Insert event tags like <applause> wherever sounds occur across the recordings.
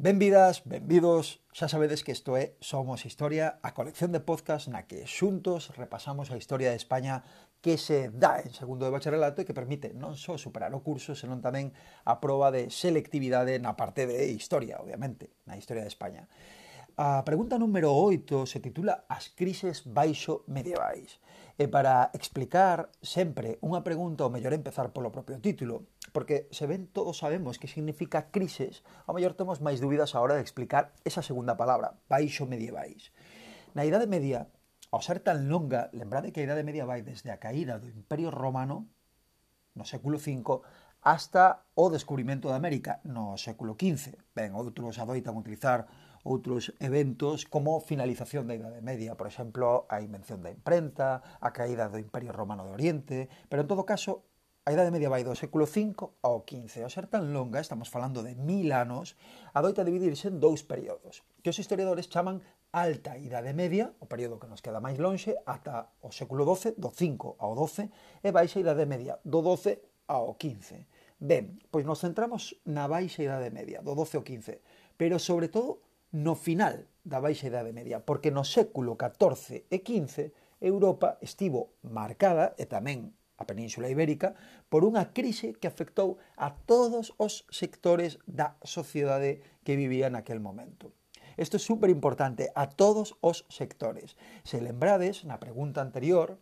Benvidas, benvidos, xa sabedes que isto é Somos Historia, a colección de podcast na que xuntos repasamos a historia de España que se dá en segundo de bacharelato e que permite non só superar o curso, senón tamén a proba de selectividade na parte de historia, obviamente, na historia de España. A pregunta número 8 se titula As crises baixo medievais. E para explicar sempre unha pregunta, ou mellor empezar polo propio título, porque se ven todos sabemos que significa crises, a maior temos máis dúbidas a hora de explicar esa segunda palabra, baixo medievais. Na Idade Media, ao ser tan longa, lembrade que a Idade Media vai desde a caída do Imperio Romano no século V hasta o descubrimento de América no século XV. Ben, outros adoitan utilizar outros eventos como finalización da Idade Media, por exemplo, a invención da imprenta, a caída do Imperio Romano de Oriente, pero en todo caso, A Idade Media vai do século V ao XV. Ao ser tan longa, estamos falando de mil anos, adoita dividirse en dous períodos, que os historiadores chaman Alta Idade Media, o período que nos queda máis lonxe, ata o século XII, do 5 ao 12, e Baixa Idade Media, do 12 ao 15. Ben, pois nos centramos na Baixa Idade Media, do 12 ao 15, pero sobre todo no final da Baixa Idade Media, porque no século XIV e XV Europa estivo marcada, e tamén a Península Ibérica por unha crise que afectou a todos os sectores da sociedade que vivía naquel momento. Isto é super importante, a todos os sectores. Se lembrades, na pregunta anterior,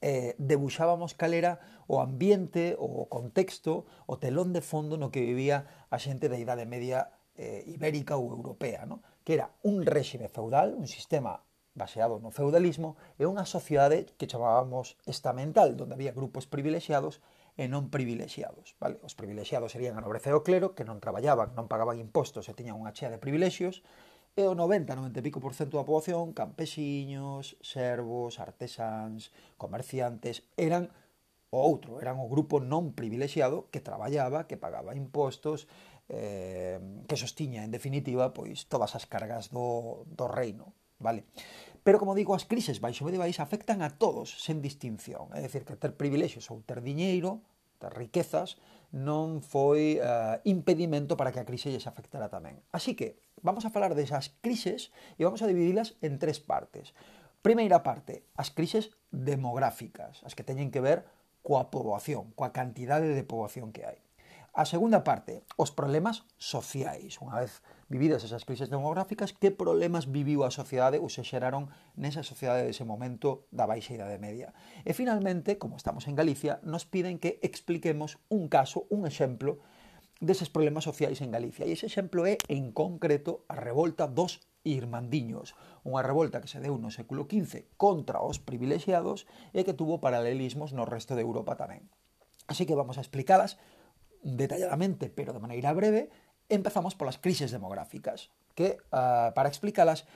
eh, debuxábamos cal era o ambiente, o contexto, o telón de fondo no que vivía a xente da Idade Media eh, ibérica ou europea, no? que era un réxime feudal, un sistema baseado no feudalismo, é unha sociedade que chamábamos estamental, donde había grupos privilexiados e non privilexiados. Vale? Os privilexiados serían a nobreza e o clero, que non traballaban, non pagaban impostos e tiñan unha chea de privilexios, e o 90, 90 e pico por cento da poboación, campesiños, servos, artesáns, comerciantes, eran o outro, eran o grupo non privilexiado que traballaba, que pagaba impostos, eh, que sostiña, en definitiva, pois todas as cargas do, do reino vale? Pero, como digo, as crises baixo medievais afectan a todos, sen distinción. É dicir, que ter privilexios ou ter diñeiro, ter riquezas, non foi uh, impedimento para que a crise lles afectara tamén. Así que, vamos a falar desas crises e vamos a dividilas en tres partes. Primeira parte, as crises demográficas, as que teñen que ver coa poboación, coa cantidade de poboación que hai. A segunda parte, os problemas sociais. Unha vez vividas esas crises demográficas, que problemas viviu a sociedade ou se xeraron nesa sociedade dese momento da baixa idade media. E finalmente, como estamos en Galicia, nos piden que expliquemos un caso, un exemplo deses problemas sociais en Galicia. E ese exemplo é, en concreto, a revolta dos Irmandiños, unha revolta que se deu no século XV contra os privilexiados e que tuvo paralelismos no resto de Europa tamén. Así que vamos a explicalas detalladamente, pero de maneira breve, empezamos polas crises demográficas, que uh, para explicalas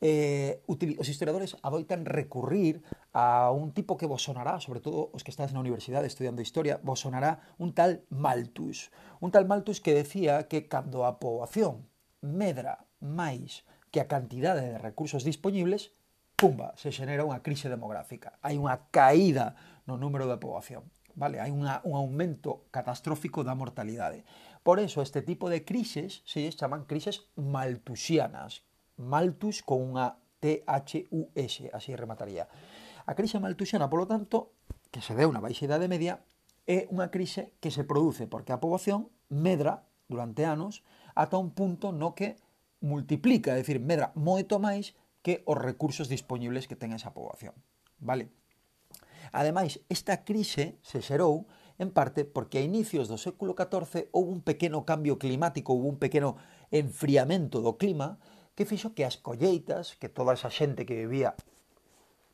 eh, os historiadores adoitan recurrir a un tipo que vos sonará, sobre todo os que estás na universidade estudiando historia, vos sonará un tal Malthus. Un tal Malthus que decía que cando a poboación medra máis que a cantidade de recursos disponibles, pumba, se xenera unha crise demográfica. Hai unha caída no número de poboación vale? Hai unha, un aumento catastrófico da mortalidade. Por eso, este tipo de crises se chaman crises maltusianas. Maltus con unha T-H-U-S, así remataría. A crise maltusiana, polo tanto, que se deu na baixa idade media, é unha crise que se produce porque a poboación medra durante anos ata un punto no que multiplica, é dicir, medra moito máis que os recursos disponibles que ten esa poboación. Vale? Ademais, esta crise se xerou en parte porque a inicios do século XIV houve un pequeno cambio climático, houve un pequeno enfriamento do clima que fixo que as colleitas, que toda esa xente que vivía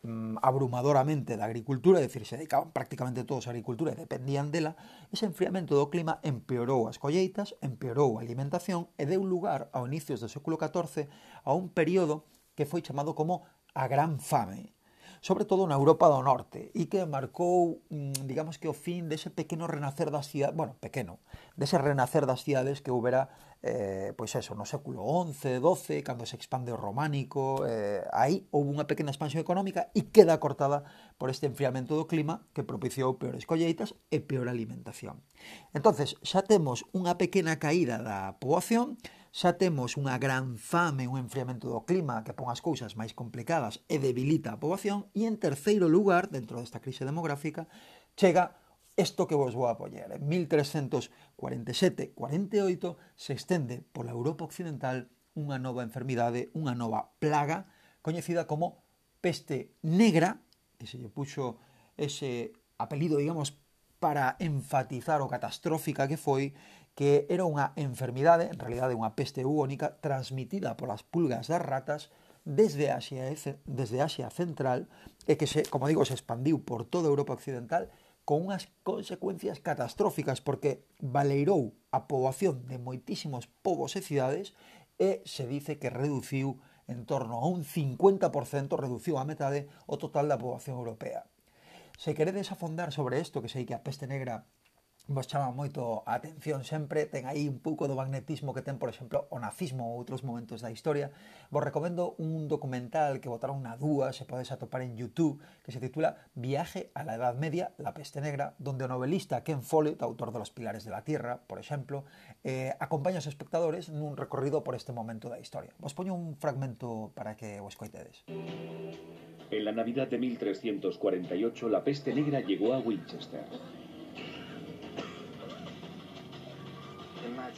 mm, abrumadoramente da agricultura, é dicir, se dedicaban prácticamente todos a agricultura e dependían dela, ese enfriamento do clima empeorou as colleitas, empeorou a alimentación e deu lugar ao inicios do século XIV a un período que foi chamado como a Gran Fame, sobre todo na Europa do Norte, e que marcou, mm, digamos que o fin dese pequeno renacer das cidades, bueno, pequeno, dese renacer das cidades que houbera eh, pois eso, no século XI, XII, cando se expande o románico, eh, aí houve unha pequena expansión económica e queda cortada por este enfriamento do clima que propiciou peores colleitas e peor alimentación. Entonces, xa temos unha pequena caída da poboación, xa temos unha gran fame, un enfriamento do clima que pon as cousas máis complicadas e debilita a poboación, e en terceiro lugar, dentro desta crise demográfica, chega isto que vos vou apoyar. En 1347-48 se estende pola Europa Occidental unha nova enfermidade, unha nova plaga, coñecida como peste negra, que se lle puxo ese apelido, digamos, para enfatizar o catastrófica que foi, que era unha enfermidade, en realidade unha peste bubónica, transmitida polas pulgas das ratas desde Asia, desde Asia Central e que, se, como digo, se expandiu por toda Europa Occidental con unhas consecuencias catastróficas porque valeirou a poboación de moitísimos povos e cidades e se dice que reduciu en torno a un 50%, reduciu a metade o total da poboación europea. Se queredes afondar sobre isto, que sei que a peste negra vos chama moito a atención sempre, ten aí un pouco do magnetismo que ten, por exemplo, o nazismo ou outros momentos da historia. Vos recomendo un documental que botaron na dúa, se podes atopar en YouTube, que se titula Viaje a la Edad Media, la peste negra, donde o novelista Ken Follett, autor de Los Pilares de la Tierra, por exemplo, eh, acompaña aos espectadores nun recorrido por este momento da historia. Vos poño un fragmento para que vos escoitedes. En la Navidad de 1348, la peste negra llegó a Winchester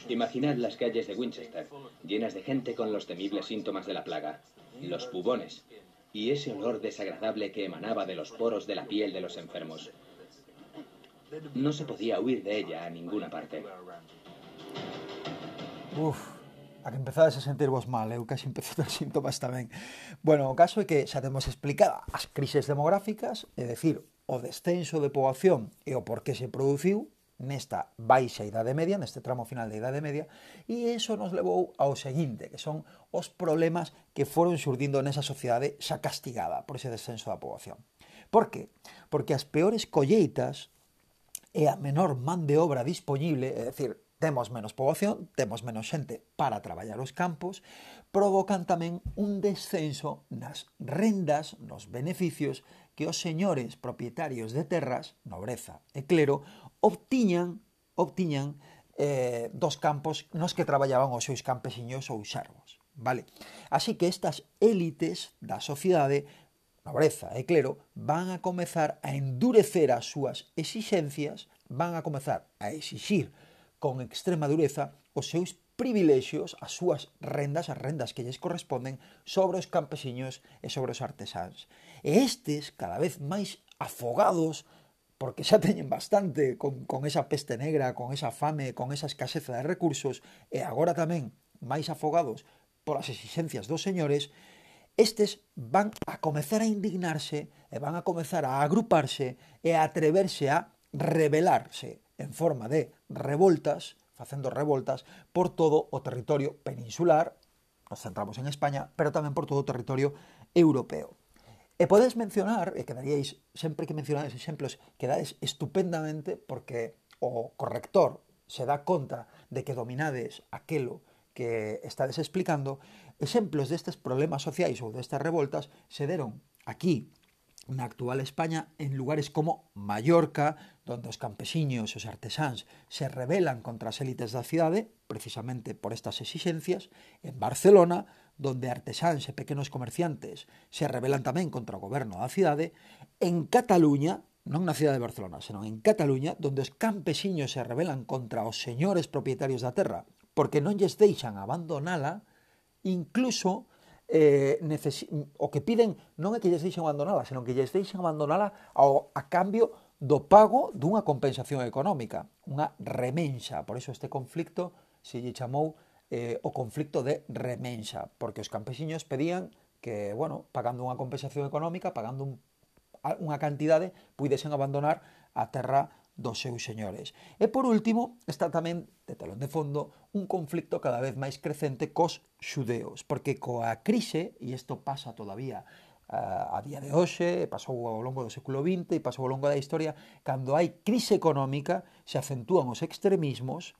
Imaginad las calles de Winchester, llenas de gente con los temibles síntomas de la plaga, los pubones, y ese olor desagradable que emanaba de los poros de la piel de los enfermos. No se podía huir de ella a ninguna parte. Uf, a que empezades a sentirvos mal, eu casi empecé <laughs> síntomas tamén. Bueno, o caso é que xa temos explicada as crises demográficas, é dicir, o descenso de poboación e o por que se produciu, nesta baixa idade media, neste tramo final da idade media, e eso nos levou ao seguinte, que son os problemas que foron xurdindo nesa sociedade xa castigada por ese descenso da poboación. Por que? Porque as peores colleitas e a menor man de obra disponible, é dicir, temos menos poboación, temos menos xente para traballar os campos, provocan tamén un descenso nas rendas, nos beneficios que os señores propietarios de terras, nobreza e clero, obtiñan obtiñan eh, dos campos nos que traballaban os seus campesiños ou xarvos. Vale? Así que estas élites da sociedade, nobreza e clero, van a comezar a endurecer as súas exixencias, van a comezar a exixir con extrema dureza os seus privilexios, as súas rendas, as rendas que lles corresponden sobre os campesiños e sobre os artesáns. E estes, cada vez máis afogados porque xa <laughs> teñen bastante con, con esa peste negra, con esa fame, con esa escaseza de recursos, e agora tamén máis afogados polas exigencias dos señores, estes van a comezar a indignarse e van a comezar a agruparse e a atreverse a rebelarse en forma de revoltas, facendo revoltas, por todo o territorio peninsular, nos centramos en España, pero tamén por todo o territorio europeo. E podes mencionar, e quedaríais, sempre que mencionades exemplos, quedades estupendamente porque o corrector se dá conta de que dominades aquelo que estades explicando, exemplos destes problemas sociais ou destas revoltas se deron aquí na actual España en lugares como Mallorca, donde os campesiños e os artesáns se rebelan contra as élites da cidade, precisamente por estas exixencias, en Barcelona, donde artesáns e pequenos comerciantes se rebelan tamén contra o goberno da cidade, en Cataluña, non na cidade de Barcelona, senón en Cataluña, donde os campesiños se rebelan contra os señores propietarios da terra, porque non lles deixan abandonala, incluso eh, o que piden non é que lles deixen abandonala, senón que lles deixen abandonala ao, a cambio do pago dunha compensación económica, unha remenxa. Por iso este conflicto se lle chamou eh, o conflicto de remenxa, porque os campesiños pedían que, bueno, pagando unha compensación económica, pagando un, unha cantidade, puidesen abandonar a terra dos seus señores. E por último, está tamén, de telón de fondo, un conflicto cada vez máis crecente cos xudeos, porque coa crise, e isto pasa todavía eh, a día de hoxe, pasou ao longo do século XX e pasou ao longo da historia, cando hai crise económica, se acentúan os extremismos,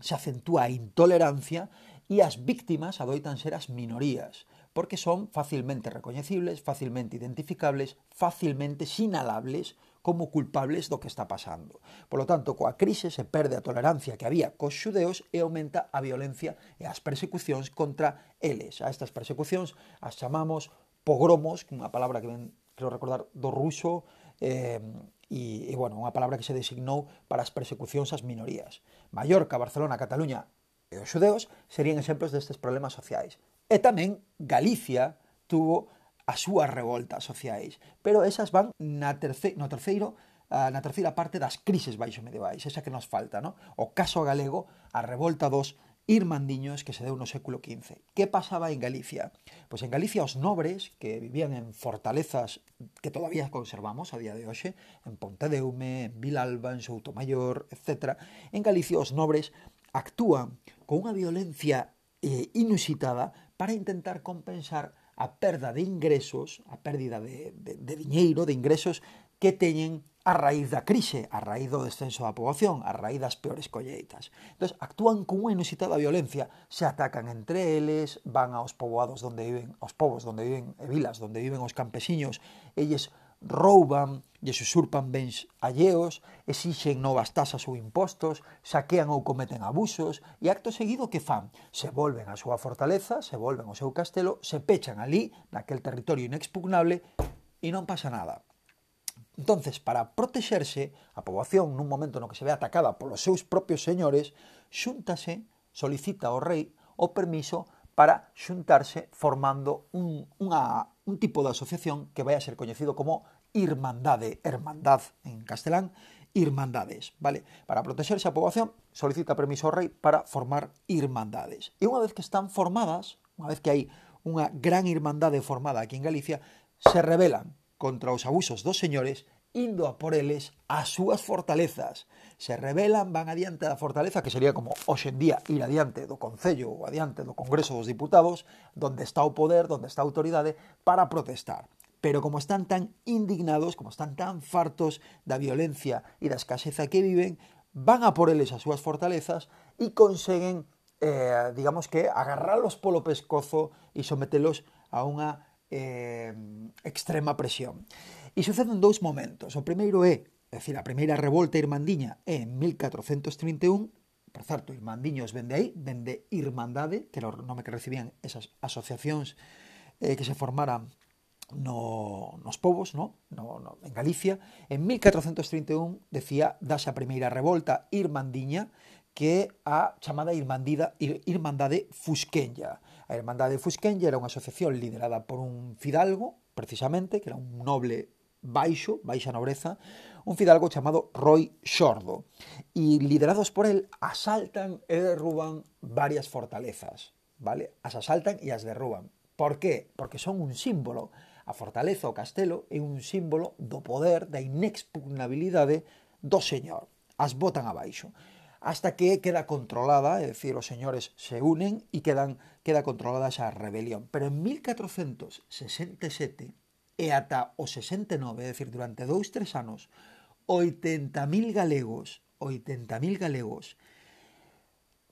se acentúa a intolerancia e as víctimas adoitan ser as minorías, porque son facilmente recoñecibles, facilmente identificables, facilmente sinalables como culpables do que está pasando. Por lo tanto, coa crise se perde a tolerancia que había cos xudeos e aumenta a violencia e as persecucións contra eles. A estas persecucións as chamamos pogromos, que unha palabra que ven, creo recordar, do ruso, eh, e, e bueno, unha palabra que se designou para as persecucións ás minorías. Mallorca, Barcelona, Cataluña e os xudeos serían exemplos destes problemas sociais. E tamén Galicia tuvo as súas revoltas sociais, pero esas van na terce, no terceiro na terceira parte das crises baixo medievais, esa que nos falta, no? O caso galego, a revolta dos Irmandiños que se deu no século XV. Que pasaba en Galicia? Pois en Galicia os nobres que vivían en fortalezas que todavía conservamos a día de hoxe, en Pontedeume, en Vilalba, en Soutomaior, etc. En Galicia os nobres actúan con unha violencia eh, inusitada para intentar compensar a perda de ingresos, a pérdida de, de, de diñeiro, de ingresos que teñen a raíz da crise, a raíz do descenso da poboación, a raíz das peores colleitas. Entón, actúan cunha inusitada violencia, se atacan entre eles, van aos poboados onde viven, aos povos onde viven, e vilas onde viven os campesiños, elles rouban, lles usurpan bens alleos, exixen novas tasas ou impostos, saquean ou cometen abusos, e acto seguido que fan? Se volven á súa fortaleza, se volven ao seu castelo, se pechan ali, naquel territorio inexpugnable, e non pasa nada. Entonces, para protexerse a poboación nun momento no que se ve atacada polos seus propios señores, xúntase, solicita ao rei o permiso para xuntarse formando un, unha, un tipo de asociación que vai a ser coñecido como Irmandade, Hermandad en castelán, Irmandades, vale? Para protexerse a poboación, solicita permiso ao rei para formar Irmandades. E unha vez que están formadas, unha vez que hai unha gran irmandade formada aquí en Galicia, se rebelan contra os abusos dos señores indo a por eles as súas fortalezas. Se rebelan, van adiante da fortaleza, que sería como hoxe en día ir adiante do Concello ou adiante do Congreso dos Diputados, donde está o poder, donde está a autoridade, para protestar. Pero como están tan indignados, como están tan fartos da violencia e da escaseza que viven, van a por eles as súas fortalezas e conseguen, eh, digamos que, agarralos polo pescozo e sometelos a unha eh, extrema presión. E suceden dous momentos. O primeiro é, é dicir, a primeira revolta irmandiña é en 1431, por certo, Irmandiños vende aí, vende Irmandade, que era o nome que recibían esas asociacións eh, que se formaran no, nos povos, no? No, no, en Galicia. En 1431 decía dase a primeira revolta irmandiña que a chamada Irmandida, Ir, Irmandade Fusquenlla. A Irmandade Fusquenlle era unha asociación liderada por un fidalgo, precisamente, que era un noble baixo, baixa nobreza, un fidalgo chamado Roy Xordo. E liderados por el, asaltan e derruban varias fortalezas, vale? As asaltan e as derruban. Por qué? Porque son un símbolo. A fortaleza o castelo é un símbolo do poder, da inexpugnabilidade do señor. As botan abaixo hasta que queda controlada, é dicir, os señores se unen e quedan, queda controlada esa rebelión. Pero en 1467 e ata o 69, é dicir, durante dous, tres anos, 80.000 galegos, 80.000 galegos,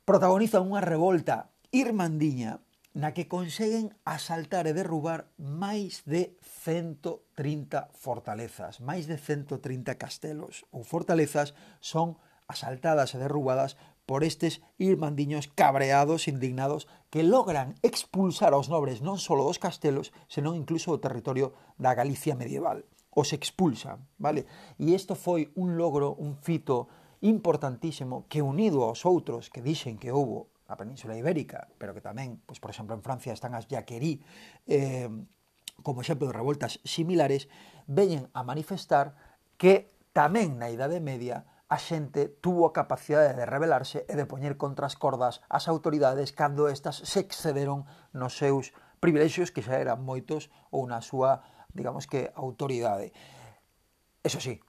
protagonizan unha revolta irmandiña na que conseguen asaltar e derrubar máis de 130 fortalezas, máis de 130 castelos ou fortalezas son asaltadas e derrubadas por estes irmandiños cabreados, indignados, que logran expulsar aos nobres non só dos castelos, senón incluso do territorio da Galicia medieval. Os expulsan, vale? E isto foi un logro, un fito importantísimo que unido aos outros que dixen que houbo na Península Ibérica, pero que tamén, pois, por exemplo, en Francia están as Jacquerie, eh, como exemplo de revoltas similares, veñen a manifestar que tamén na Idade Media a xente tuvo a capacidade de rebelarse e de poñer contra as cordas as autoridades cando estas se excederon nos seus privilexios que xa eran moitos ou na súa, digamos que, autoridade. Eso sí,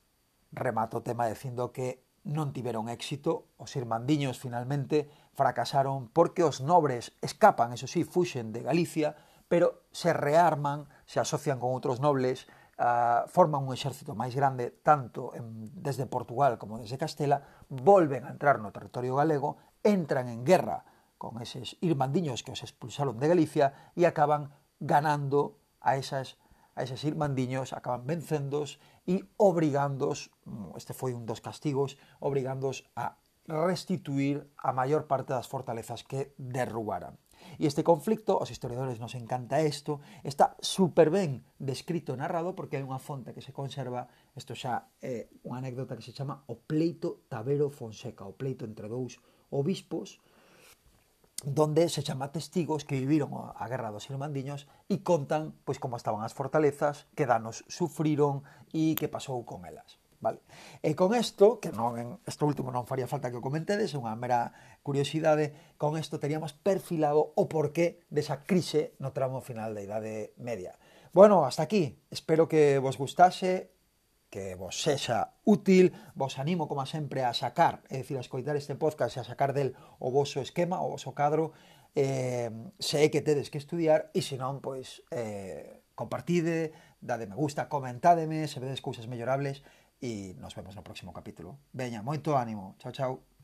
remato o tema dicindo que non tiveron éxito, os irmandiños finalmente fracasaron porque os nobres escapan, eso sí, fuxen de Galicia, pero se rearman, se asocian con outros nobles, uh, forman un exército máis grande tanto en, desde Portugal como desde Castela, volven a entrar no territorio galego, entran en guerra con eses irmandiños que os expulsaron de Galicia e acaban ganando a esas a eses irmandiños, acaban vencendos e obrigándos, mm, este foi un dos castigos, obrigándos a restituir a maior parte das fortalezas que derrubaran. E este conflicto, aos historiadores nos encanta isto, está super ben descrito e narrado porque hai unha fonte que se conserva, isto xa é unha anécdota que se chama o pleito Tavero Fonseca, o pleito entre dous obispos, donde se chama testigos que viviron a guerra dos Irmandiños e contan pois como estaban as fortalezas, que danos sufriron e que pasou con elas. Vale. E con isto, que non en isto último non faría falta que o comentedes, é unha mera curiosidade, con isto teríamos perfilado o porqué desa crise no tramo final da Idade Media. Bueno, hasta aquí. Espero que vos gustase, que vos sexa útil. Vos animo, como sempre, a sacar, é dicir, a escoitar este podcast e a sacar del o voso esquema, o voso cadro. Eh, sei que tedes que estudiar e, se non, pois, eh, compartide, dade me gusta, comentádeme se vedes cousas mellorables e nos vemos no próximo capítulo. Veña, moito ánimo. Chao, chao.